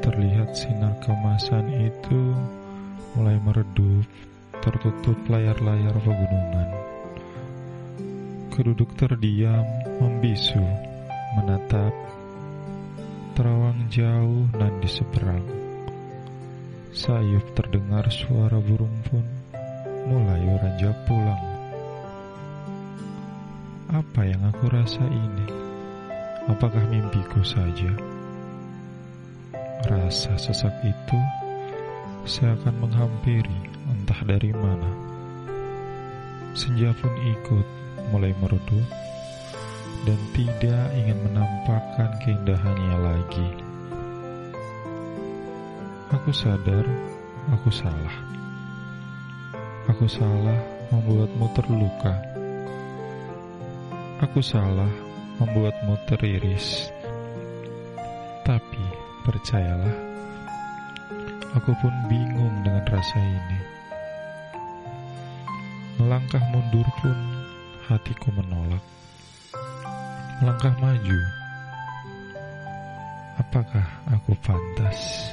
Terlihat sinar kemasan itu mulai meredup, tertutup layar-layar pegunungan. Keduduk terdiam, membisu, menatap terawang jauh nan di seberang. Sayup terdengar suara burung pun mulai beranjak pulang. Apa yang aku rasa ini? Apakah mimpiku saja? Rasa sesak itu seakan menghampiri entah dari mana. Senja pun ikut mulai meredup dan tidak ingin menampakkan keindahannya lagi. Aku sadar aku salah. Aku salah membuatmu terluka. Aku salah membuatmu teriris. Percayalah, aku pun bingung dengan rasa ini. Melangkah mundur pun hatiku menolak. Melangkah maju, apakah aku pantas?